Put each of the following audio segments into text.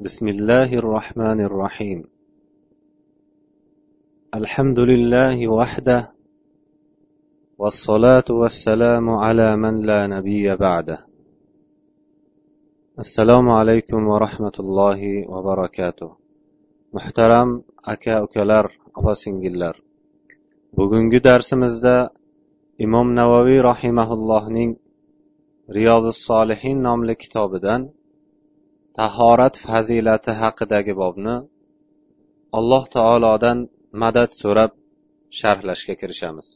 بسم الله الرحمن الرحيم. الحمد لله وحده والصلاة والسلام على من لا نبي بعده. السلام عليكم ورحمة الله وبركاته. محترم أكا أكالر أفاسنجلر بغنج درس مزدى إمام نووي رحمه الله نين رياض الصالحين نعم لكتاب دان tahorat fazilati haqidagi bobni alloh taolodan madad so'rab sharhlashga kirishamiz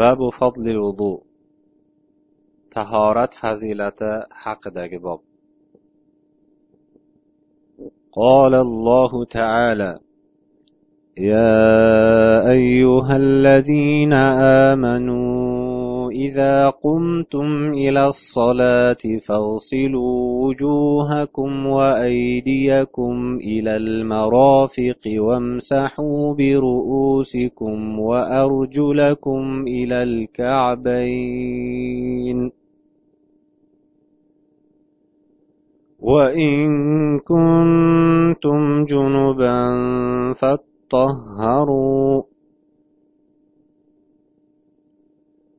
babu fadlil vudu tahorat fazilati haqidagi bob قال الله تعالى يا أيها الذين آمنوا إذا قمتم إلى الصلاة فاغسلوا وجوهكم وأيديكم إلى المرافق وامسحوا برؤوسكم وأرجلكم إلى الكعبين. وإن كنتم جنبا فاطهروا.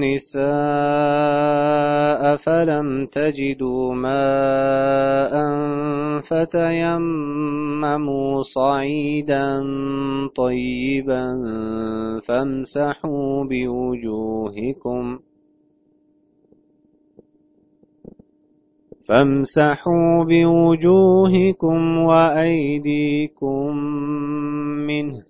النساء فلم تجدوا ماء فتيمموا صعيدا طيبا فامسحوا بوجوهكم فامسحوا بوجوهكم وأيديكم منه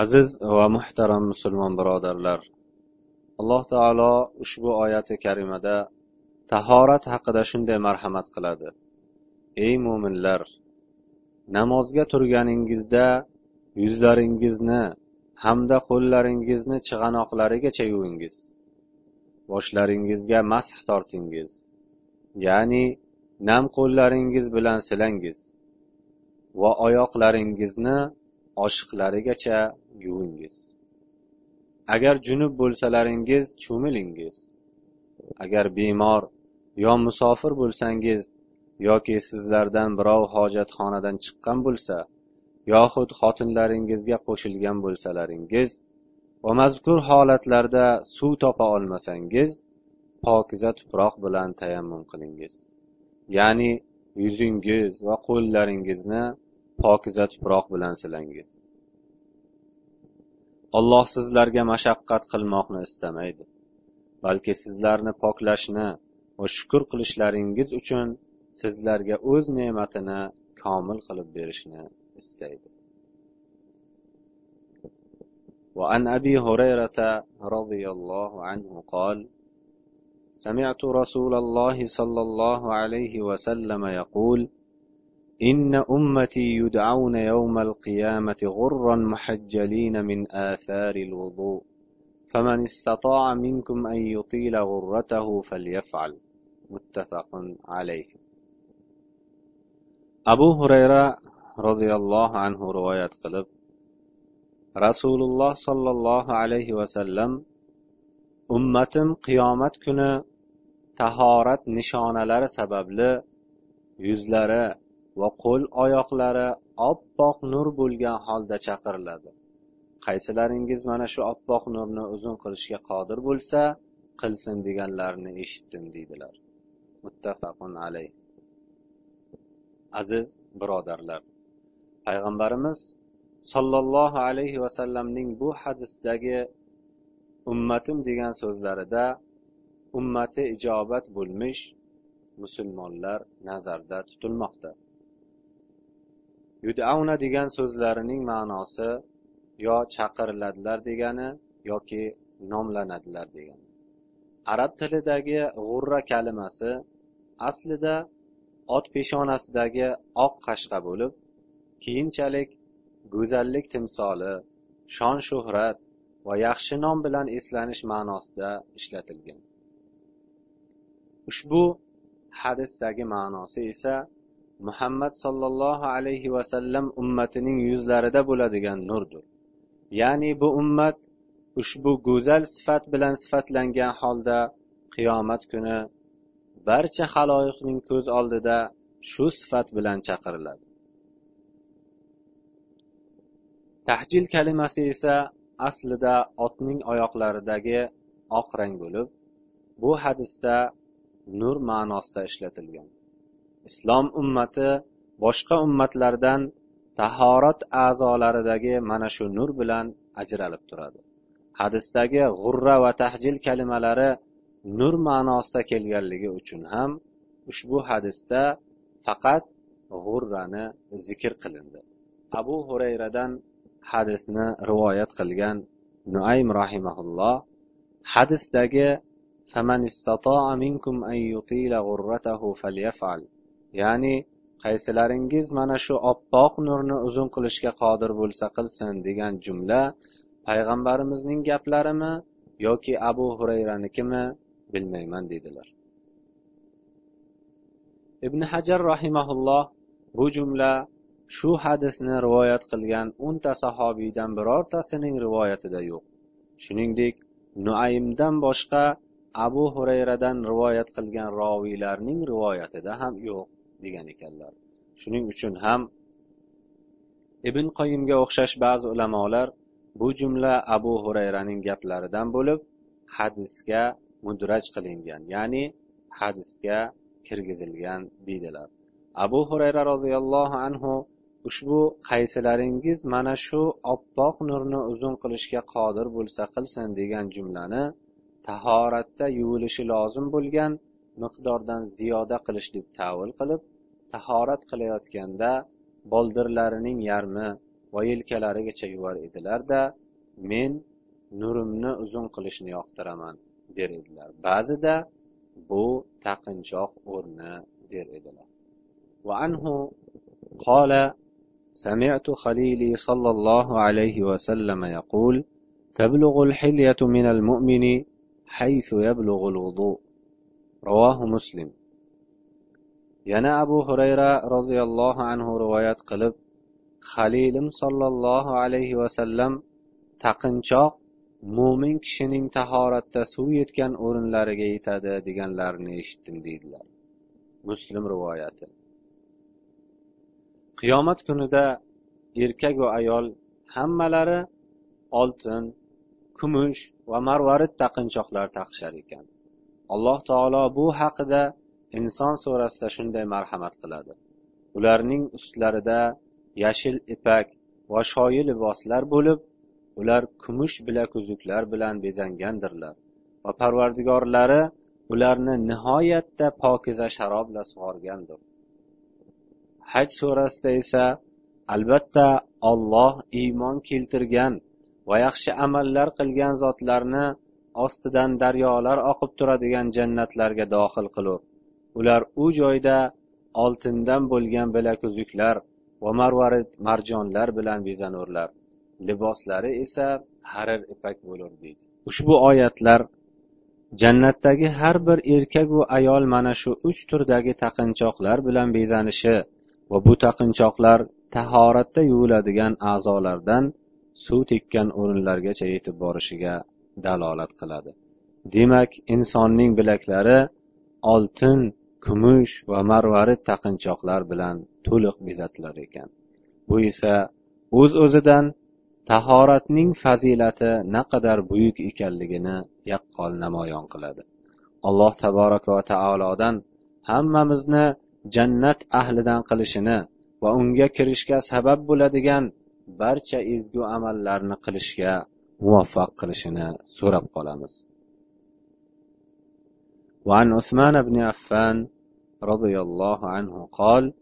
aziz va muhtaram musulmon birodarlar alloh taolo ushbu oyati karimada tahorat haqida shunday marhamat qiladi. Ey mo'minlar namozga turganingizda yuzlaringizni hamda qo'llaringizni chig'anoqlarigacha yuvingiz. Boshlaringizga masx tortingiz ya'ni nam qo'llaringiz bilan silangiz va oyoqlaringizni oshiqlarigacha yuvingiz. Agar junub bo'lsalaringiz cho'milingiz agar bemor yo musofir bo'lsangiz yoki sizlardan birov hojatxonadan chiqqan bo'lsa yoxud xotinlaringizga qo'shilgan bo'lsalaringiz va mazkur holatlarda suv topa olmasangiz pokiza tuproq bilan tayammum qilingiz. Ya'ni yuzingiz va qo'llaringizni pokiza tuproq bilan silangiz alloh sizlarga mashaqqat qilmoqni istamaydi balki sizlarni poklashni va shukur qilishlaringiz uchun sizlarga o'z ne'matini komil qilib berishni istaydi وعن أبي هريرة رضي الله عنه قال سمعت رسول الله صلى الله عليه وسلم يقول إن أمتي يدعون يوم القيامة غرا محجلين من آثار الوضوء فمن استطاع منكم أن يطيل غرته فليفعل متفق عليه أبو هريرة رضي الله عنه رواية قلب رسول الله صلى الله عليه وسلم ummatim qiyomat kuni tahorat nishonalari sababli yuzlari va qo'l oyoqlari oppoq nur bo'lgan holda chaqiriladi. Qaysilaringiz mana shu oppoq nurni uzun qilishga qodir bo'lsa qilsin deganlarini eshitdim deydilar. Muttafaqun alayh. Aziz birodarlar payg'ambarimiz sollallohu alayhi vasallamning bu hadisdagi ummatim degan so'zlarida ummati ijobat bo'lmish musulmonlar nazarda tutilmoqda. Yudauna degan so'zlarining ma'nosi yo chaqiriladilar degani yoki nomlanadilar degani. Arab tilidagi g'urra kalimasi aslida ot peshonasidagi oq qashqa bo'lib keyinchalik go'zallik timsoli shon shuhrat va yaxshi nom bilan eslanish ma'nosida ishlatilgan. Ushbu hadisdagi ma'nosi esa muhammad sollallohu alayhi vasallam ummatining yuzlarida bo'ladigan nurdir. Ya'ni bu ummat ushbu go'zal sifat bilan sifatlangan holda qiyomat kuni barcha haloyiqning ko'z oldida shu sifat bilan chaqiriladi. Tahjil kalimasi esa aslida otning oyoqlaridagi oq rang bo'lib bu hadisda nur ma'nosida ishlatilgan. Islom ummati boshqa ummatlardan tahorat a'zolaridagi mana shu nur bilan ajralib turadi. Hadisdagi g'urra va tahjil kalimalari nur ma'nosida kelganligi uchun ham ushbu hadisda faqat g'urrani zikr qilindi. Abu hurayradan hadisni rivoyat qilgan nuaym rahimaulloh hadisdagi فمن استطاع منكم أن يطيل غرته فليفعل ya'ni qaysilaringiz mana shu oppoq nurni uzun qilishga qodir bo'lsa qilsin degan jumla payg'ambarimizning gaplarimi yoki abu hurayranikimi bilmayman dedilar. Ibn hajar rahimaulloh bu jumla shu hadisni rivoyat qilgan o'nta sahobiydan birortasining rivoyatida yo'q. Shuningdek nuaymdan boshqa abu hurayradan rivoyat qilgan roviylarning rivoyatida ham yo'q. Degan ekanlar. Shuning uchun ham ibn qoyimga o'xshash ba'zi ulamolar bu jumla abu hurayraning gaplaridan bo'lib hadisga mudraj qilingan ya'ni hadisga kirgizilgan deydilar. Abu hurayra roziyallohu anhu ushbu qaysilaringiz mana shu oppoq nurni uzun qilishga qodir bo'lsa qilsin degan jumlani tahoratda yuvilishi lozim bo'lgan miqdordan ziyoda qilish deb tavil qilib tahorat qilayotganda boldirlarining yarmi va yelkalarigacha yuvar edilarda men nurimni uzun qilishni yoqtiraman der edilar ba'zida bu taqinchoq o'rni der edilar وعنه قال سمعت خليلي صلى الله عليه وسلم يقول تبلغ الحلية من المؤمن حيث يبلغ الوضوء رواه مسلم yana abu hurayra roziyallohu anhu rivoyat qilib halilim sollallohu alayhi vasallam taqinchoq mo'min kishining tahoratda suv yetgan o'rinlariga yetadi deganlarini eshitdim deydilar. Muslim rivoyati. Qiyomat kunida erkak va ayol hammalari oltin kumush va marvarid taqinchoqlar taqishar ekan. Alloh taolo bu haqida inson surasida shunday marhamat qiladi. Ularning ustlarida yashil ipak va shoyi liboslar bo'lib ular kumush bilakuzuklar bilan bezangandirlar va parvardigorlari ularni nihoyatda pokiza sharob bilan sug'organdir. Haj surasida esa albatta olloh iymon keltirgan va yaxshi amallar qilgan zotlarni ostidan daryolar oqib turadigan jannatlarga dohil qilur. Ular u joyda oltindan bo'lgan bilakuzuklar va marvarid marjonlar bilan bezanurlar. Liboslari esa harir ipak bo'lur deydi. Ushbu oyatlar jannatdagi har bir erkaku ayol mana shu uch turdagi taqinchoqlar bilan bezanishi va bu taqinchoqlar tahoratda yuviladigan a'zolardan suv tekkan o'rinlargacha yetib borishiga dalolat qiladi. Demak insonning bilaklari oltin kumush va marvarid taqinchoqlar bilan to'liq bezatilar ekan bu esa o'z uz o'zidan tahoratning fazilati naqadar buyuk ekanligini yaqqol namoyon qiladi alloh taboraka va taolodan hammamizni jannat ahlidan qilishini va unga kirishga sabab bo'ladigan barcha ezgu amallarni qilishga muvaffaq qilishini so'rab qolamiz وعن عثمان بن عفان رضي الله عنه قال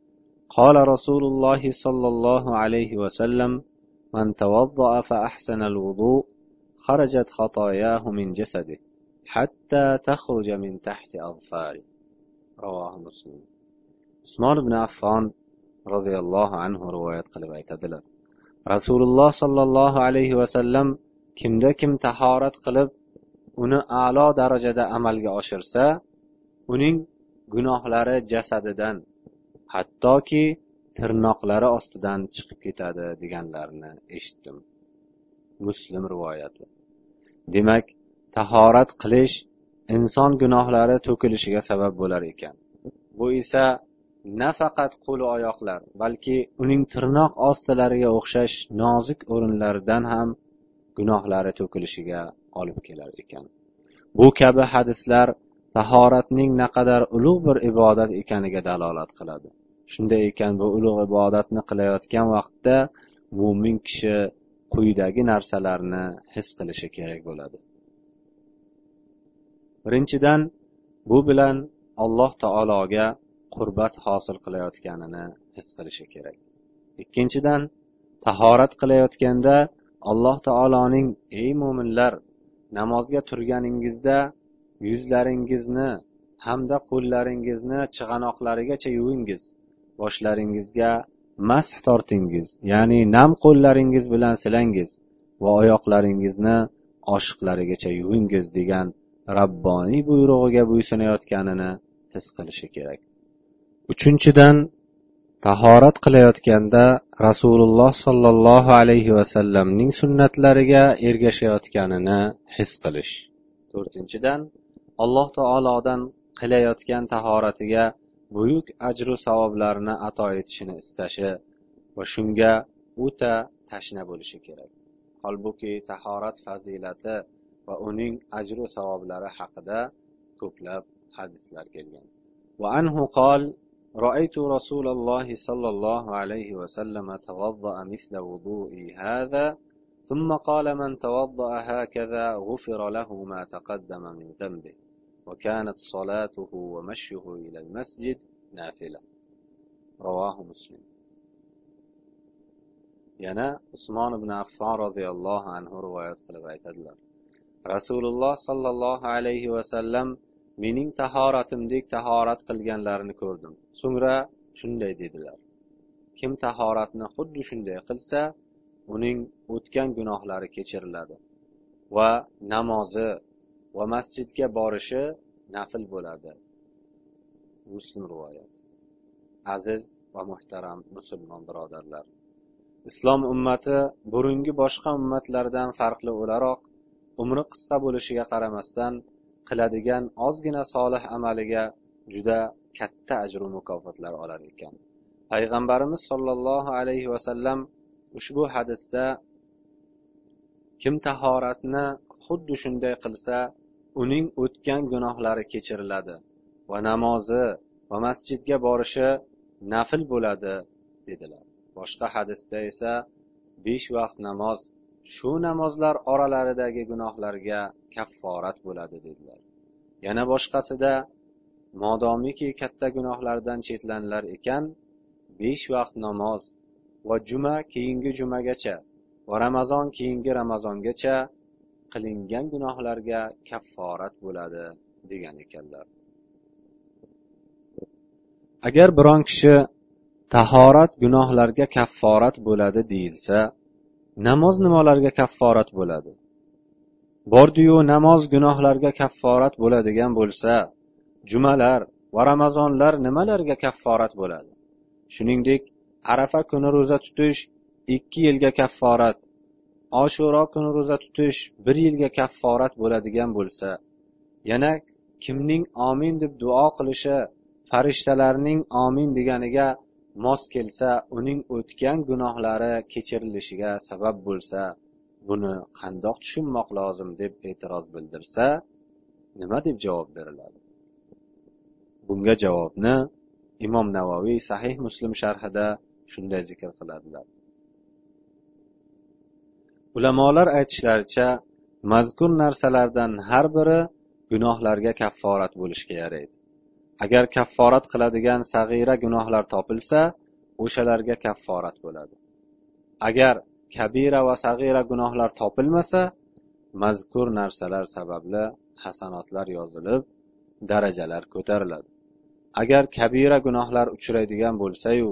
قال رسول الله صلى الله عليه وسلم من توضأ فأحسن الوضوء خرجت خطاياه من جسده حتى تخرج من تحت أظفاره. رواه مسلم. عثمان بن عفان رضي الله عنه رواية قلب ايتدل رسول الله صلى الله عليه وسلم كم كم تحارت قلب ونه اعلى درجه darajada amalga oshirsa uning gunohlari jasadidan hattoki tirnoqlari ostidan chiqib ketadi deganlarini eshitdim. Muslim rivoyati. Demak tahorat qilish inson gunohlari to'kilishiga sabab bo'lar ekan. Bu esa nafaqat qo'l oyoqlar balki uning tirnoq ostilariga o'xshash nozik o'rinlaridan ham gunohlari to'kilishiga olib kelar ekan. Bu kabi hadislar tahoratning naqadar ulug' bir ibodat ekaniga dalolat qiladi. Shunday ekan bu ulug' ibodatni qilayotgan vaqtda mo'min kishi quyidagi narsalarni his qilishi kerak bo'ladi. Birinchidan bu bilan alloh taologa qurbat hosil qilayotganini his qilishi kerak. Ikkinchidan tahorat qilayotganda alloh taoloning ey mo'minlar namozga turganingizda yuzlaringizni hamda qo'llaringizni chig'anoqlarigacha yuvingiz. Boshlaringizga mash tortingiz ya'ni nam qo'llaringiz bilan silangiz va oyoqlaringizni oshiqlarigacha yuvingiz degan rabboniy buyrug'iga bo'ysunayotganini his qilishi kerak. Uchinchidan tahorat qilayotganda rasululloh sollallohu alayhi vasallamning sunnatlariga ergashayotganini his qilish. To'rtinchidan alloh taolodan qilayotgan tahoratiga buyuk ajru savoblarni ato etishini istashi va shunga o'ta tashna bo'lishi kerak holbuki tahorat fazilati va uning ajru savoblari haqida ko'plab hadislar kelgan وعنه قال رأيت رسول الله صلى الله عليه وسلم توضأ مثل وضوئي هذا ثم قال من توضأ هكذا غفر له ما تقدم من ذنبه وكانت صلاته ومشيه إلى المسجد نافلة رواه مسلم yana usmon ibn affon roziyallohu anhu rivoyat qilib aytadilar rasululloh sollallohu alayhi vasallam mening tahoratimdek tahorat qilganlarini ko'rdim so'ngra shunday dedilar kim tahoratni xuddi shunday qilsa uning o'tgan gunohlari kechiriladi va namozi va masjidga borishi nafl bo'ladi. Muslim rivoyat. Aziz va muhtaram musulmon birodarlar islom ummati burungi boshqa ummatlardan farqli o'laroq umri qisqa bo'lishiga qaramasdan qiladigan ozgina solih amaliga juda katta ajru mukofotlar olar ekan. Payg'ambarimiz sollallohu alayhi vasallam ushbu hadisda kim tahoratni xuddi shunday qilsa uning o'tgan gunohlari kechiriladi va namozi va masjidga borishi nafl bo'ladi dedilar. Boshqa hadisda esa besh vaqt namoz shu namozlar oralaridagi gunohlarga kafforat bo'ladi dedilar. Yana boshqasida modomiki katta gunohlardan chetlanilar ekan besh vaqt namoz va juma keyingi jumagacha va ramazon keyingi ramazongacha qilingan gunohlarga kafforat bo'ladi degan ekanlar. Agar biron kishi tahorat gunohlarga kafforat bo'ladi deyilsa namoz nimalarga kafforat bo'ladi? Bordiyu namoz gunohlarga kafforat bo'ladigan bo'lsa jumalar va ramazonlar nimalarga kafforat bo'ladi? Shuningdek arafa kuni ro'za tutish ikki yilga kafforat oshuro kuni ro'za tutish bir yilga kafforat bo'ladigan bo'lsa yana kimning omin deb duo qilishi farishtalarning omin deganiga mos kelsa uning o'tgan gunohlari kechirilishiga sabab bo'lsa buni qandoq tushunmoq lozim deb e'tiroz bildirsa nima deb javob beriladi? Bunga javobni imom navoiy sahih muslim sharhida shunday zikr qiladilar. Ulamolar aytishlaricha mazkur narsalardan har biri gunohlarga kafforat bo'lishga yaraydi agar kafforat qiladigan sag'ira gunohlar topilsa o'shalarga kafforat bo'ladi. Agar kabira va sag'ira gunohlar topilmasa mazkur narsalar sababli hasanotlar yozilib darajalar ko'tariladi. Agar kabira gunohlar uchraydigan bo'lsayu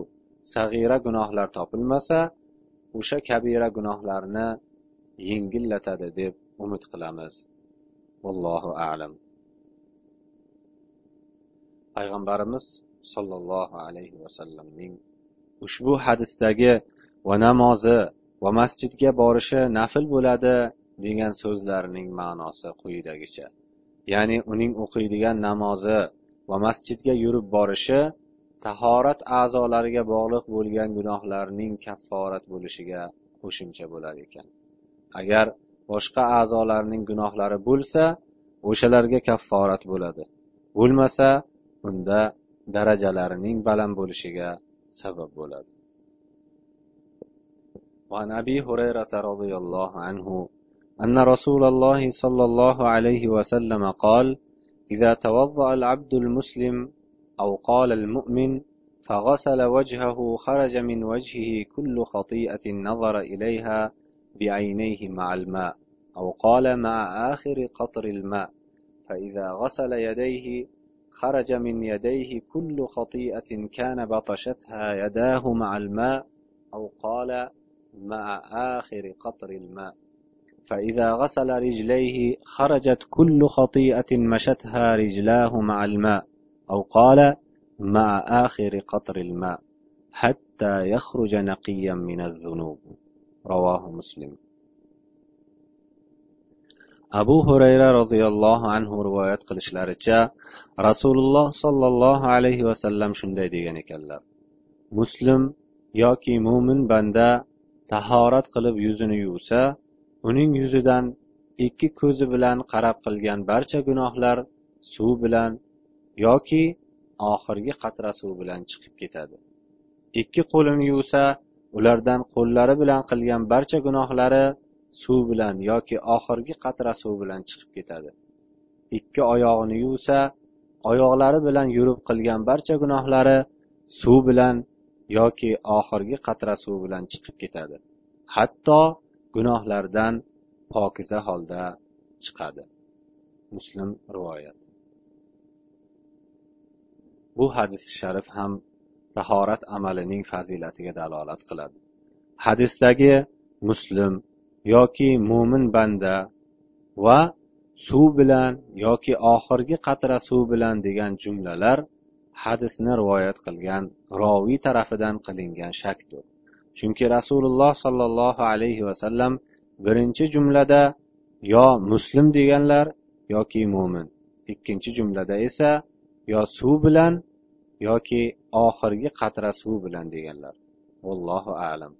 sag'ira gunohlar topilmasa o'sha kabira gunohlarni yengillatadi deb umid qilamiz. Vallohu alam. Payg'ambarimiz sollallohu alayhi vasallamning ushbu hadisdagi va namozi va masjidga borishi nafl bo'ladi degan so'zlarining ma'nosi quyidagicha ya'ni uning o'qiydigan namozi va masjidga yurib borishi tahorat a'zolariga bog'liq bo'lgan gunohlarning kafforat bo'lishiga qo'shimcha bo'lar ekan. agar boshqa a'zolarning gunohlari bo'lsa o'shalarga kafforat bo'ladi bo'lmasa unda darajalarining baland bo'lishiga sabab bo'ladi وعن أبي هريرة رضي الله عنه أن رسول الله صلى الله عليه وسلم قال إذا توضأ العبد المسلم أو قال المؤمن فغسل وجهه خرج من وجهه كل خطيئة نظر إليها بعينيه مع الماء أو قال مع آخر قطر الماء فإذا غسل يديه خرج من يديه كل خطيئة كان بطشتها يداه مع الماء أو قال مع آخر قطر الماء. فإذا غسل رجليه خرجت كل خطيئة مشتها رجلاه مع الماء أو قال مع آخر قطر الماء حتى يخرج نقيا من الذنوب. ravohi muslim. Abu hurayra roziyallohu anhu rivoyat qilishlaricha rasululloh sollallohu alayhi vasallam shunday degan ekanlar. Muslim yoki mo'min banda tahorat qilib yuzini yuvsa uning yuzidan ikki ko'zi bilan qarab qilgan barcha gunohlar suv bilan yoki oxirgi qatra suv bilan chiqib ketadi. Ikki qo'lini yuvsa ulardan qo'llari bilan qilgan barcha gunohlari suv bilan yoki oxirgi qatra suv bilan chiqib ketadi. Ikki oyog'ini yuvsa oyoqlari bilan yurib qilgan barcha gunohlari suv bilan yoki oxirgi qatra suv bilan chiqib ketadi. Hatto gunohlardan pokiza holda chiqadi. Muslim rivoyat. Bu hadis sharif ham tahorat amalining fazilatiga dalolat qiladi. Hadisdagi muslim yoki mo'min banda va suv bilan yoki oxirgi qatra suv bilan degan jumlalar hadisni rivoyat qilgan roviy tarafidan qilingan shakdir. Chunki rasululloh sollallohu alayhi vasallam birinchi jumlada yo muslim deganlar yoki mo'min ikkinchi jumlada esa yo suv bilan yoki oxirgi qatra suv bilan deganlar. Vallohu alam.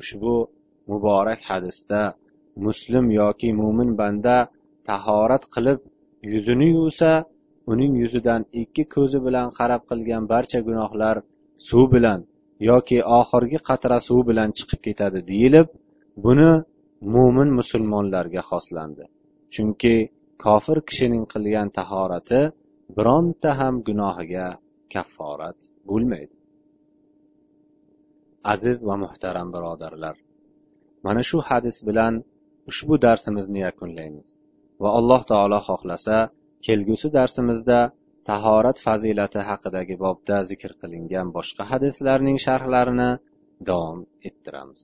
Ushbu muborak hadisda muslim yoki mo'min banda tahorat qilib yuzini yuvsa uning yuzidan ikki ko'zi bilan qarab qilgan barcha gunohlar suv bilan yoki oxirgi qatra suv bilan chiqib ketadi deyilib buni mo'min musulmonlarga xoslandi. Chunki kofir kishining qilgan tahorati bironta ham gunohiga kafforat bo'lmaydi. Aziz va muhtaram birodarlar mana shu hadis bilan ushbu darsimizni yakunlaymiz va alloh taolo xohlasa kelgusi darsimizda tahorat fazilati haqidagi bobda zikr qilingan boshqa hadislarning sharhlarini davom ettiramiz.